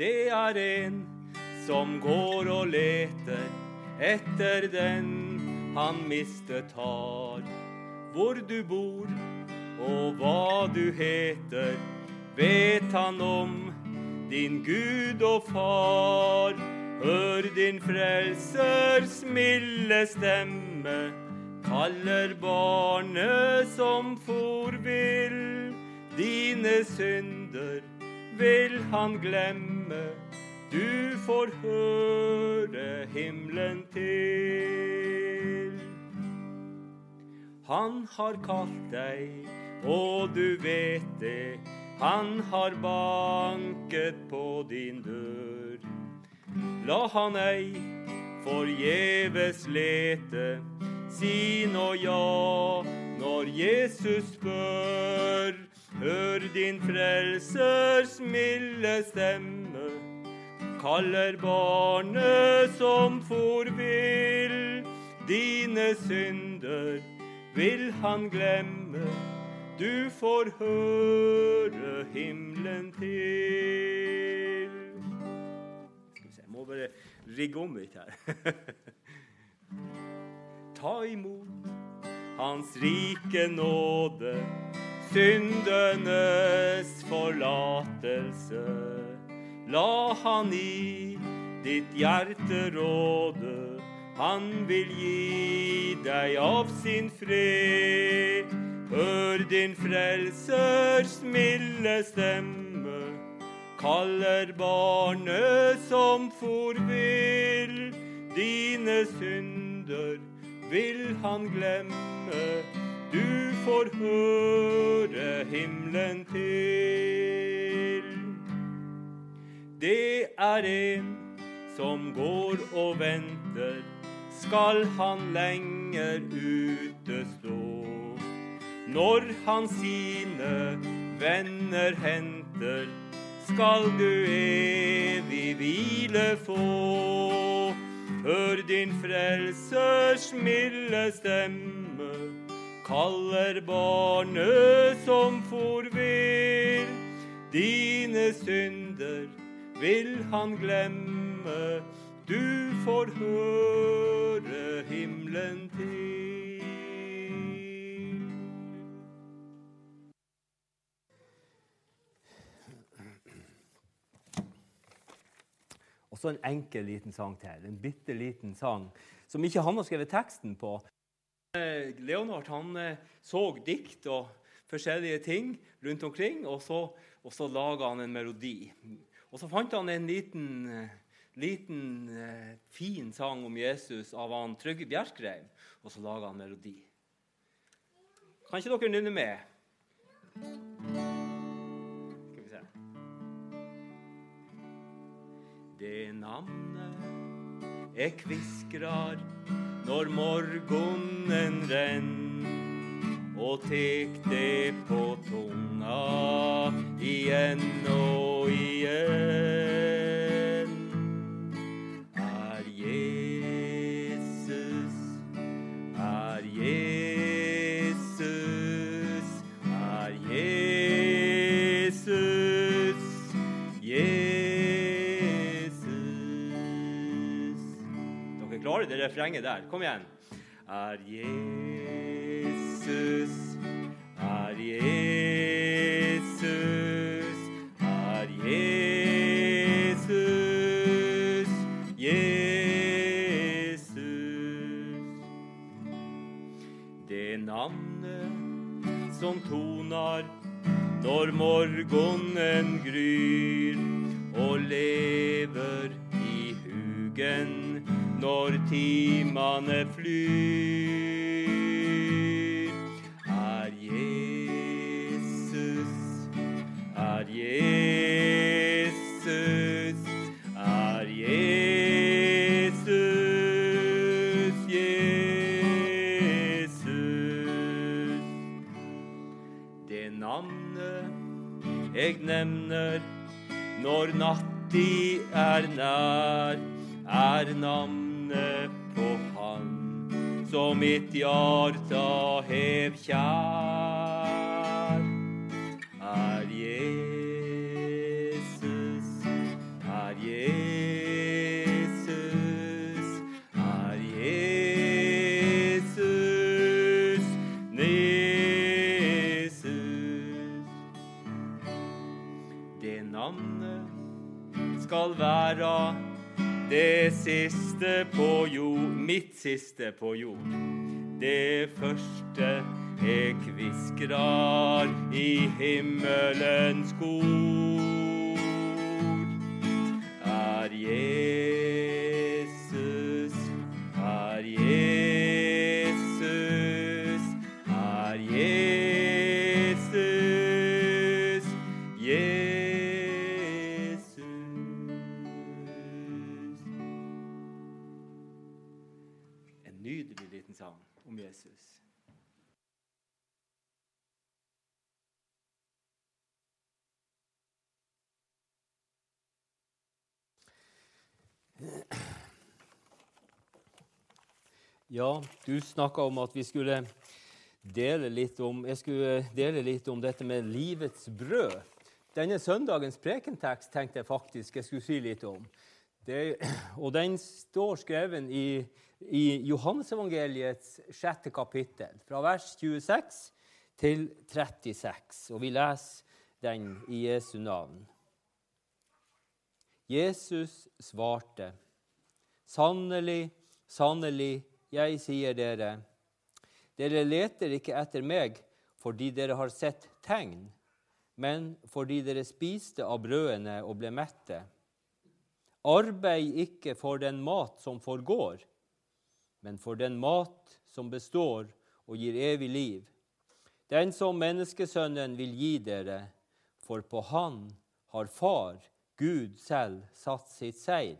Det er en som går og leter etter den han mistet har. Hvor du bor og hva du heter, vet han om din Gud og Far. Hør din frelsers milde stemme, kaller barnet som for vill. Dine synder vil han glemme, du får høre himmelen til. Han har kalt deg, og du vet det. Han har banket på din dør. La han ei forgjeves lete, si nå ja når Jesus spør. Hør din frelsers milde stemme, kaller barnet som for vill. Dine synder vil han glemme du får høre himmelen til. Jeg må bare rigge om litt her. Ta imot Hans rike nåde, syndenes forlatelse. La Han i ditt hjerte råde, han vil gi deg av sin fred. Hør din frelsers milde stemme, kaller barnet som for vill. Dine synder vil han glemme, du får høre himmelen til. Det er en som går og venter, skal han lenger ute stå. Når han sine venner henter, skal du evig hvile få. Hør din frelsers milde stemme, kaller barnet som for vill. Dine synder vil han glemme, du får høre himmelen til. Og så en enkel liten sang til. En bitte liten sang som ikke han har skrevet teksten på. Eh, Leonard han eh, så dikt og forskjellige ting rundt omkring, og så, og så laga han en melodi. Og så fant han en liten, eh, liten fin sang om Jesus av han Trygve Bjerkreim, og så laga han melodi. Kan ikke dere nynne med? Skal vi se Det navnet jeg kviskrar når morgonen renn og tek det på tunga igjen og igjen. Refrenget der. Kom igjen. Er Jesus, er Jesus, er Jesus, Jesus. Det navnet som toner når morgenen gryr og lever i hugen når timane flyr. Er Jesus, er Jesus, er Jesus, Jesus. Det navnet jeg nevner når natti er nær, er navnet navnet på Han som mitt hjarte hev kjær. Er Jesus, er Jesus, er Jesus, Jesus. Det navnet skal være det siste siste på jord, mitt siste på jord. Det første jeg kviskrar i himmelens kor, er Jesus, Ja, du snakka om at vi skulle dele litt om, jeg skulle dele litt om dette med livets brød. Denne søndagens prekentekst tenkte jeg faktisk jeg skulle si litt om. Det, og Den står skrevet i, i Johannesevangeliets sjette kapittel, fra vers 26 til 36. Og vi leser den i Jesu navn. Jesus svarte, sannelig, sannelig, jeg sier dere, dere leter ikke etter meg fordi dere har sett tegn, men fordi dere spiste av brødene og ble mette. Arbeid ikke for den mat som forgår, men for den mat som består og gir evig liv. Den som menneskesønnen vil gi dere, for på han har Far, Gud selv, satt sitt seil.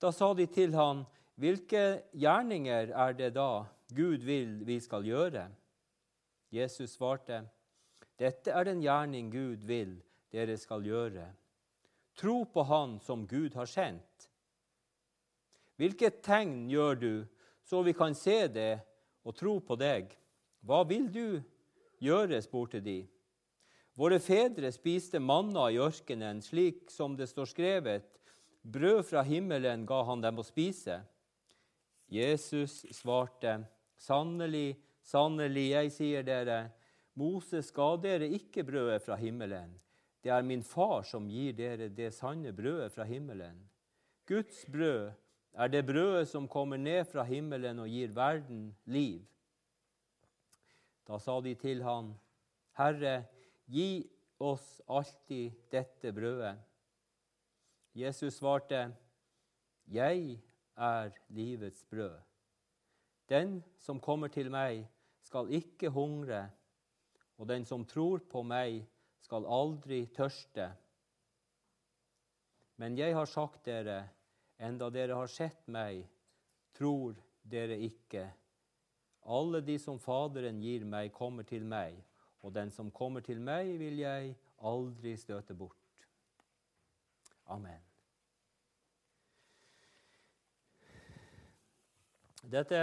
Da sa de til han, hvilke gjerninger er det da Gud vil vi skal gjøre? Jesus svarte, dette er den gjerning Gud vil dere skal gjøre. Tro på Han som Gud har sendt. Hvilket tegn gjør du, så vi kan se det og tro på deg? Hva vil du gjøre? spurte de. Våre fedre spiste manna i ørkenen, slik som det står skrevet. Brød fra himmelen ga han dem å spise. Jesus svarte, sannelig, sannelig, jeg sier dere, Moses ga dere ikke brødet fra himmelen. Det er min far som gir dere det sanne brødet fra himmelen. Guds brød er det brødet som kommer ned fra himmelen og gir verden liv. Da sa de til han, Herre, gi oss alltid dette brødet. Jesus svarte, Jeg er livets brød. Den som kommer til meg, skal ikke hungre, og den som tror på meg, skal aldri tørste. Men jeg har sagt dere, enda dere har sett meg, tror dere ikke. Alle de som Faderen gir meg, kommer til meg, og den som kommer til meg, vil jeg aldri støte bort. Amen. Dette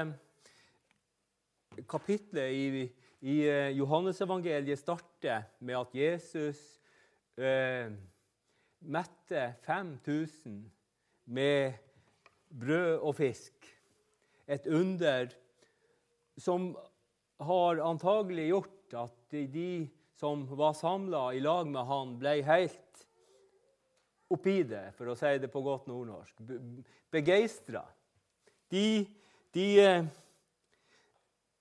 kapitlet i, i Johannesevangeliet starter med at Jesus eh, mette 5000 med brød og fisk. Et under som har antagelig gjort at de som var samla i lag med han, ble helt oppi det, for å si det på godt nordnorsk. Begeistra. De de, eh,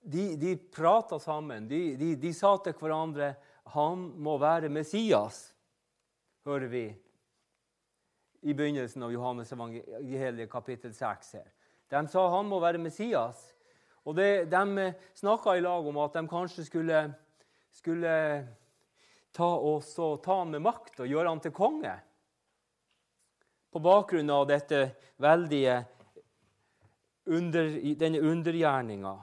de, de prata sammen. De, de, de, sa til hverandre han må være Messias, hører vi i begynnelsen av Johannes evangeliet kapittel 6. her. De sa han må være Messias. Og det, De eh, snakka i lag om at de kanskje skulle, skulle ta, også, ta han med makt og gjøre han til konge. På bakgrunn av dette veldige under, denne undergjerninga.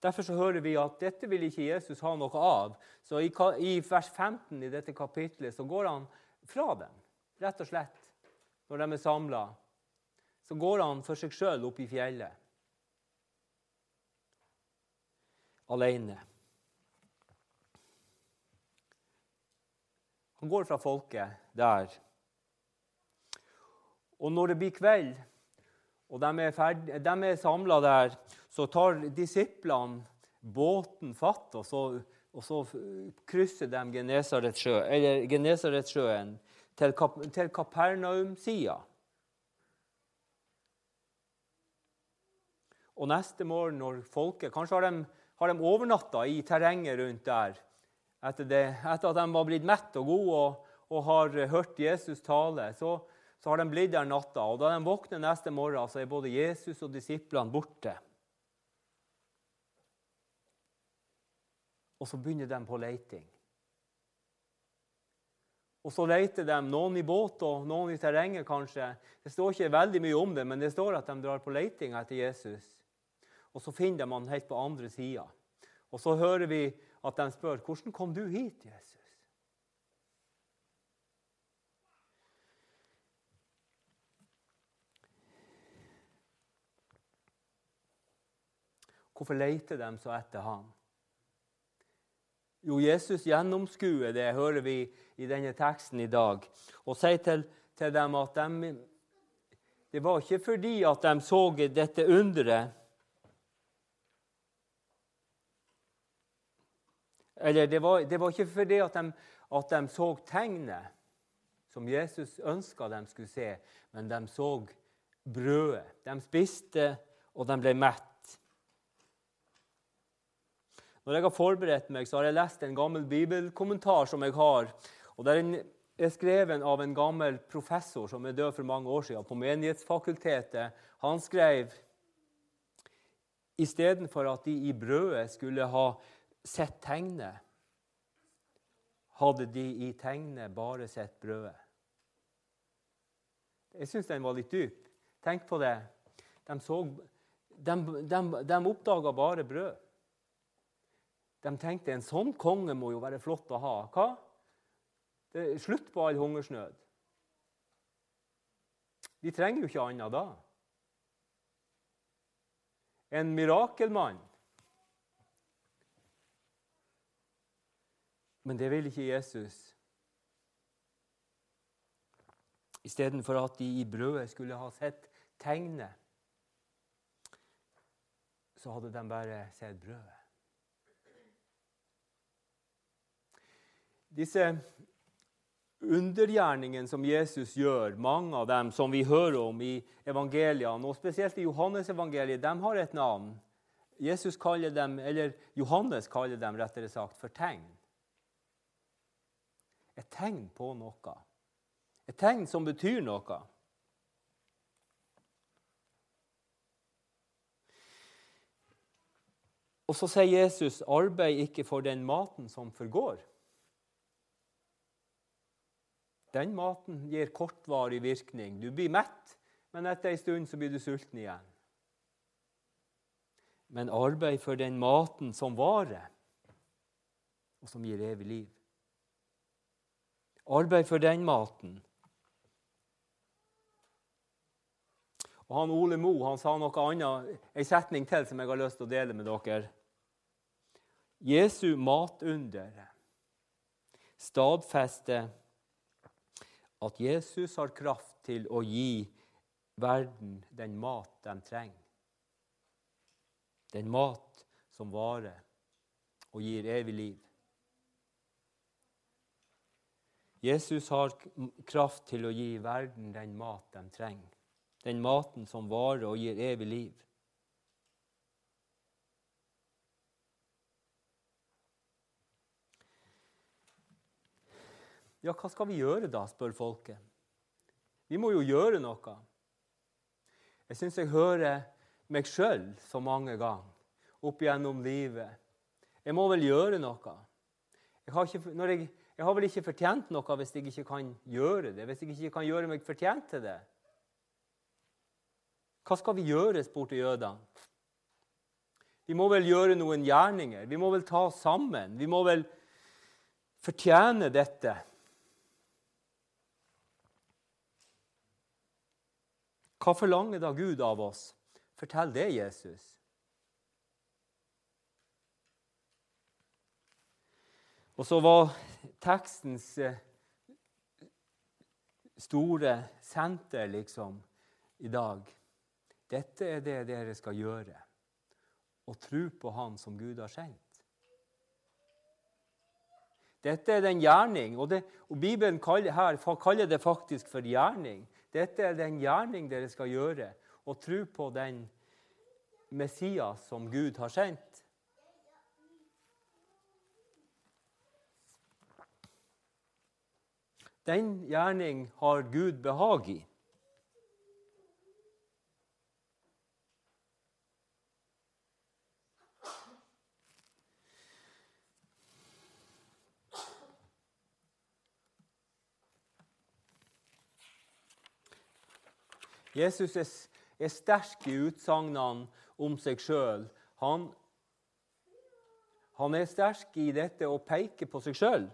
Derfor så hører vi at dette vil ikke Jesus ha noe av. Så i, i vers 15 i dette kapitlet så går han fra dem, rett og slett. Når de er samla, så går han for seg sjøl opp i fjellet. Alene. Han går fra folket der. Og når det blir kveld og de er, ferd, er samla der, så tar disiplene båten fatt, og så, og så krysser de Genesaretsjøen til, Kap til Kapernaum-sida. Og neste morgen når folket Kanskje har de, har de overnatta i terrenget rundt der etter, det, etter, at de var blitt mett og gode og, og har hørt Jesus tale. Så, så har de blitt der natta. Og da de våkner neste morgen, så er både Jesus og disiplene borte. Og så begynner de på leiting. Og så leter de, noen i båt og noen i terrenget kanskje. Det står ikke veldig mye om det, men det står at de drar på leiting etter Jesus. Og så finner de han helt på andre sida. Og så hører vi at de spør hvordan kom du hit, Jesus? Hvorfor leter de så etter ham? Jo, Jesus gjennomskuer det, hører vi i denne teksten i dag, og sier til, til dem at de, det var ikke fordi at de så dette underet Eller det var, det var ikke fordi at de, at de så tegnet som Jesus ønska de skulle se, men de så brødet. De spiste, og de ble mett. Når jeg har forberedt meg, så har jeg lest en gammel bibelkommentar som jeg har. og Den er skrevet av en gammel professor som er død for mange år siden, på Menighetsfakultetet. Han skrev istedenfor at de i brødet skulle ha sett tegnet, hadde de i tegnet bare sett brødet. Jeg syns den var litt dyp. Tenk på det. De, så, de, de, de oppdaga bare brød. De tenkte en sånn konge må jo være flott å ha. Hva? Det er slutt på all hungersnød. De trenger jo ikke annet da. En mirakelmann. Men det vil ikke Jesus. Istedenfor at de i brødet skulle ha sett tegnet, så hadde de bare sett brødet. Disse undergjerningene som Jesus gjør, mange av dem som vi hører om i evangeliene, og spesielt i Johannes-evangeliet, de har et navn. Jesus kaller dem, eller Johannes kaller dem rettere sagt for tegn. Et tegn på noe. Et tegn som betyr noe. Og så sier Jesus, 'Arbeid ikke for den maten som forgår'. Den maten gir kortvarig virkning. Du blir mett, men etter en stund så blir du sulten igjen. Men arbeid for den maten som varer, og som gir evig liv. Arbeid for den maten. Og han Ole Mo han sa noe annet, en setning til som jeg har lyst til å dele med dere. Jesu matunder stadfester at Jesus har kraft til å gi verden den mat de trenger. Den mat som varer og gir evig liv. Jesus har kraft til å gi verden den mat de trenger. Den maten som varer og gir evig liv. Ja, hva skal vi gjøre da, spør folket. Vi må jo gjøre noe. Jeg syns jeg hører meg sjøl så mange ganger opp gjennom livet. Jeg må vel gjøre noe. Jeg har, ikke, jeg, jeg har, vel ikke fortjent noe hvis jeg ikke kan gjøre det, hvis jeg ikke kan gjøre meg fortjent til det. Hva skal vi gjøre, spurte jødene. Vi må vel gjøre noen gjerninger. Vi må vel ta oss sammen. Vi må vel fortjene dette. Hva forlanger da Gud av oss? Fortell det, Jesus. Og så var tekstens eh, store senter liksom i dag Dette er det dere skal gjøre. Å tro på Han som Gud har sendt. Dette er den gjerning, og, det, og Bibelen kaller, her kaller det faktisk for gjerning. Dette er den gjerning dere skal gjøre, og tro på den Messias som Gud har sendt. Den gjerning har Gud behag i. Jesus er, er sterk i utsagnene om seg sjøl. Han, han, er sterk i dette å peke på seg sjøl.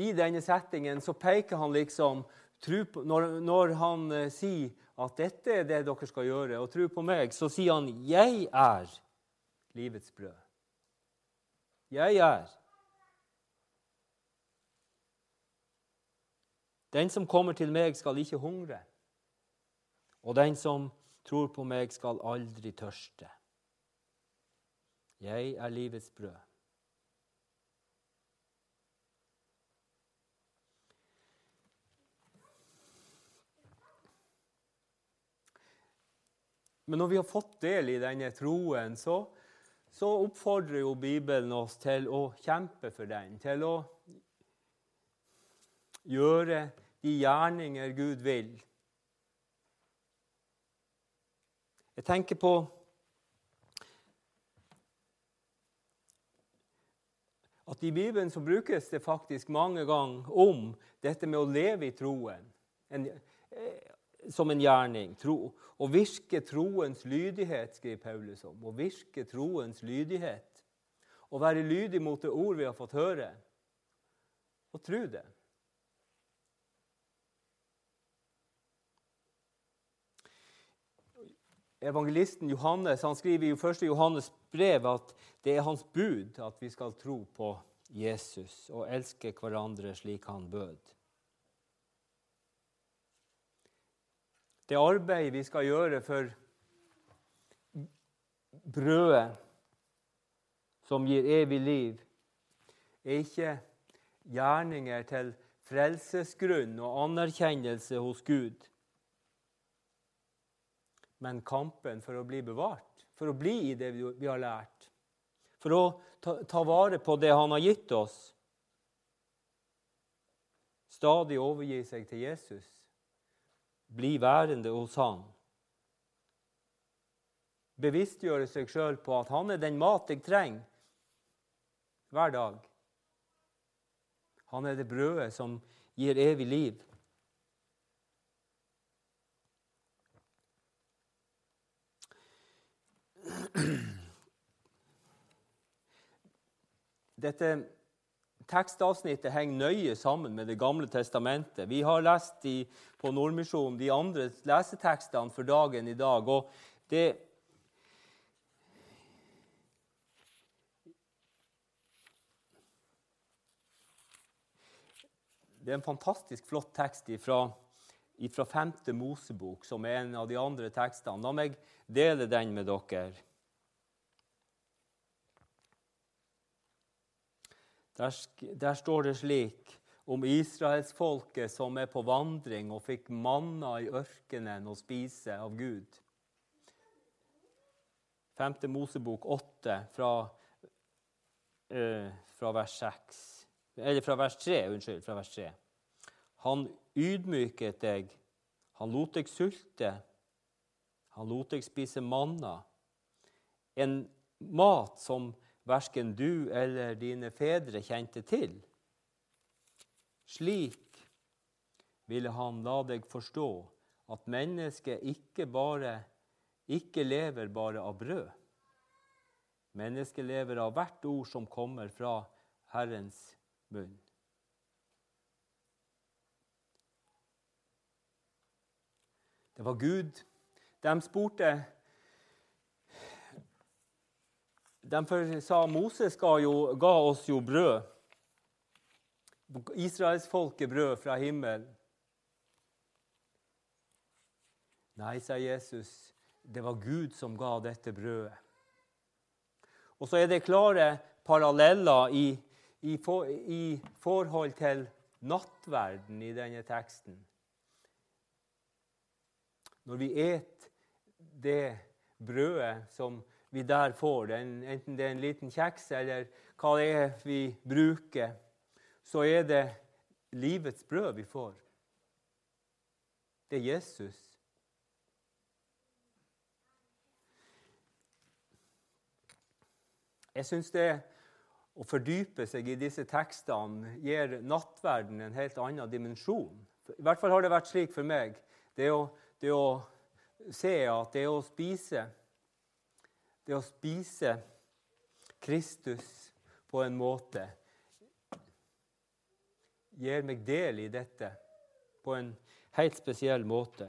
I denne settingen så peker han liksom når, når, han uh, sier at dette er det dere skal gjøre, og tro på meg, så sier han 'Jeg er livets brød'. Jeg er. Den som kommer til meg, skal ikke hungre. Og den som tror på meg, skal aldri tørste. Jeg er livets brød. Men når vi har fått del i denne troen, så, så oppfordrer jo Bibelen oss til å kjempe for den. Til å gjøre de gjerninger Gud vil. Jeg tenker på at i Bibelen så brukes det faktisk mange ganger om dette med å leve i troen en, eh, som en gjerning. Tro. Å virke troens lydighet, skriver Paulus om. Å virke troens lydighet. Å være lydig mot det ord vi har fått høre, og tro det. Evangelisten Johannes han skriver i 1. Johannes brev at det er hans bud at vi skal tro på Jesus og elske hverandre slik han bød. Det arbeidet vi skal gjøre for brødet som gir evig liv, er ikke gjerninger til frelsesgrunn og anerkjennelse hos Gud men kampen for å bli bevart, for å bli i det vi har lært. For å ta, ta vare på det han har gitt oss. Stadig overgi seg til Jesus. Bli værende hos han. Bevisstgjøre seg sjøl på at han er den mat jeg trenger hver dag. Han er det brødet som gir evig liv. Dette tekstavsnittet henger nøye sammen med Det gamle testamentet. Vi har lest i, på Nordmisjonen de andre lesetekstene for dagen i dag. og det Det er en fantastisk flott tekst fra fra 5. Mosebok, som er en av de andre tekstene. La meg dele den med dere. Der, der står det slik om israelsfolket som er på vandring og fikk manna i ørkenen å spise av Gud. 5. Mosebok 8, fra, uh, fra vers 6 Eller fra vers 3, unnskyld. fra vers 3. Han ydmyket deg, han lot deg sulte, han lot deg spise manna, en mat som verken du eller dine fedre kjente til. Slik ville han la deg forstå at mennesket ikke, bare, ikke lever bare av brød. Mennesket lever av hvert ord som kommer fra Herrens munn. Det var Gud. De spurte De sa Moses ga, jo, ga oss jo brød. Israelsfolket brød fra himmelen. Nei, sa Jesus, det var Gud som ga dette brødet. Og så er det klare paralleller i, i, for, i forhold til nattverden i denne teksten. Når vi et det brødet som vi der får, enten det er en liten kjeks eller hva det er vi bruker, så er det livets brød vi får. Det er Jesus. Jeg syns det å fordype seg i disse tekstene gir nattverden en helt annen dimensjon. I hvert fall har det vært slik for meg. Det å, det å se at det å spise Det å spise Kristus på en måte gir meg del i dette på en helt spesiell måte.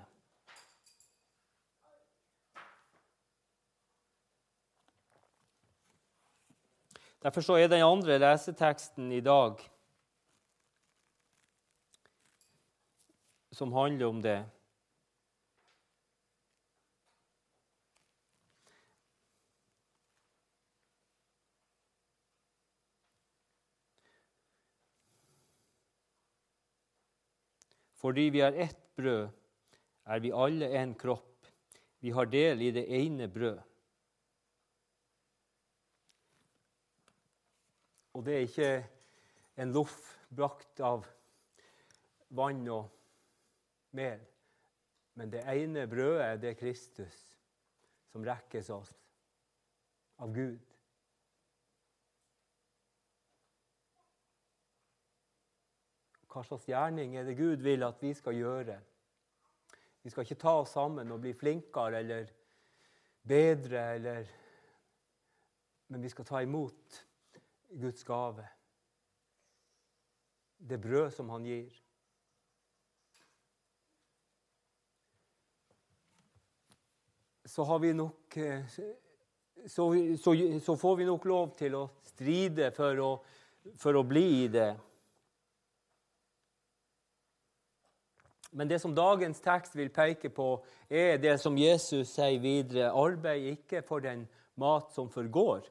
Derfor så er den andre leseteksten i dag som handler om det. Fordi vi er ett brød, er vi alle en kropp. Vi har del i det ene brød. Og det er ikke en loff brakt av vann og mel, men det ene brødet, det er Kristus, som rekkes oss av Gud. Hva slags gjerning er det Gud vil at vi skal gjøre? Vi skal ikke ta oss sammen og bli flinkere eller bedre, eller, men vi skal ta imot Guds gave. Det brød som han gir. Så, har vi nok, så, så, så får vi nok lov til å stride for å, for å bli i det. Men det som dagens tekst vil peke på, er det som Jesus sier videre. Arbeid ikke for den mat som forgår.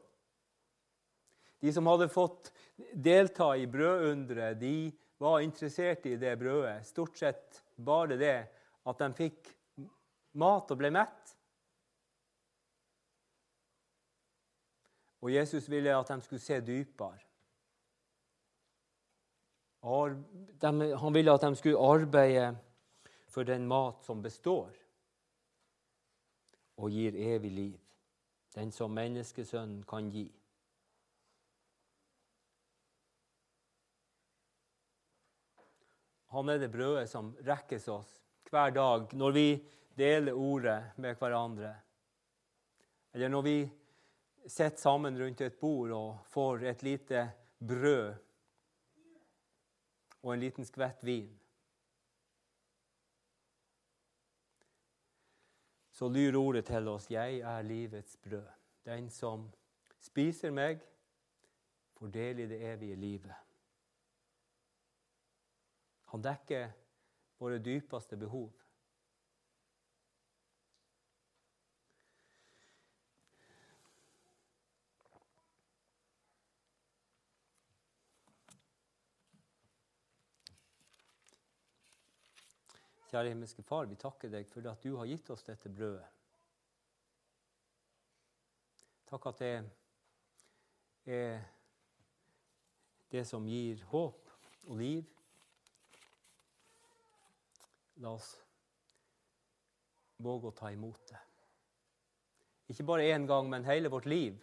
De som hadde fått delta i brødunderet, de var interessert i det brødet. Stort sett bare det at de fikk mat og ble mett. Og Jesus ville at de skulle se dypere. Han ville at de skulle arbeide for den mat som består og gir evig liv, den som menneskesønnen kan gi. Han er det brødet som rekkes oss hver dag når vi deler ordet med hverandre. Eller når vi sitter sammen rundt et bord og får et lite brød og en liten skvett vin. Så lyr ordet til oss 'Jeg er livets brød'. Den som spiser meg, får del i det evige livet. Han dekker våre dypeste behov. Kjære himmelske Far, vi takker deg for at du har gitt oss dette brødet. Takk at det er det som gir håp og liv. La oss våge å ta imot det. Ikke bare én gang, men hele vårt liv.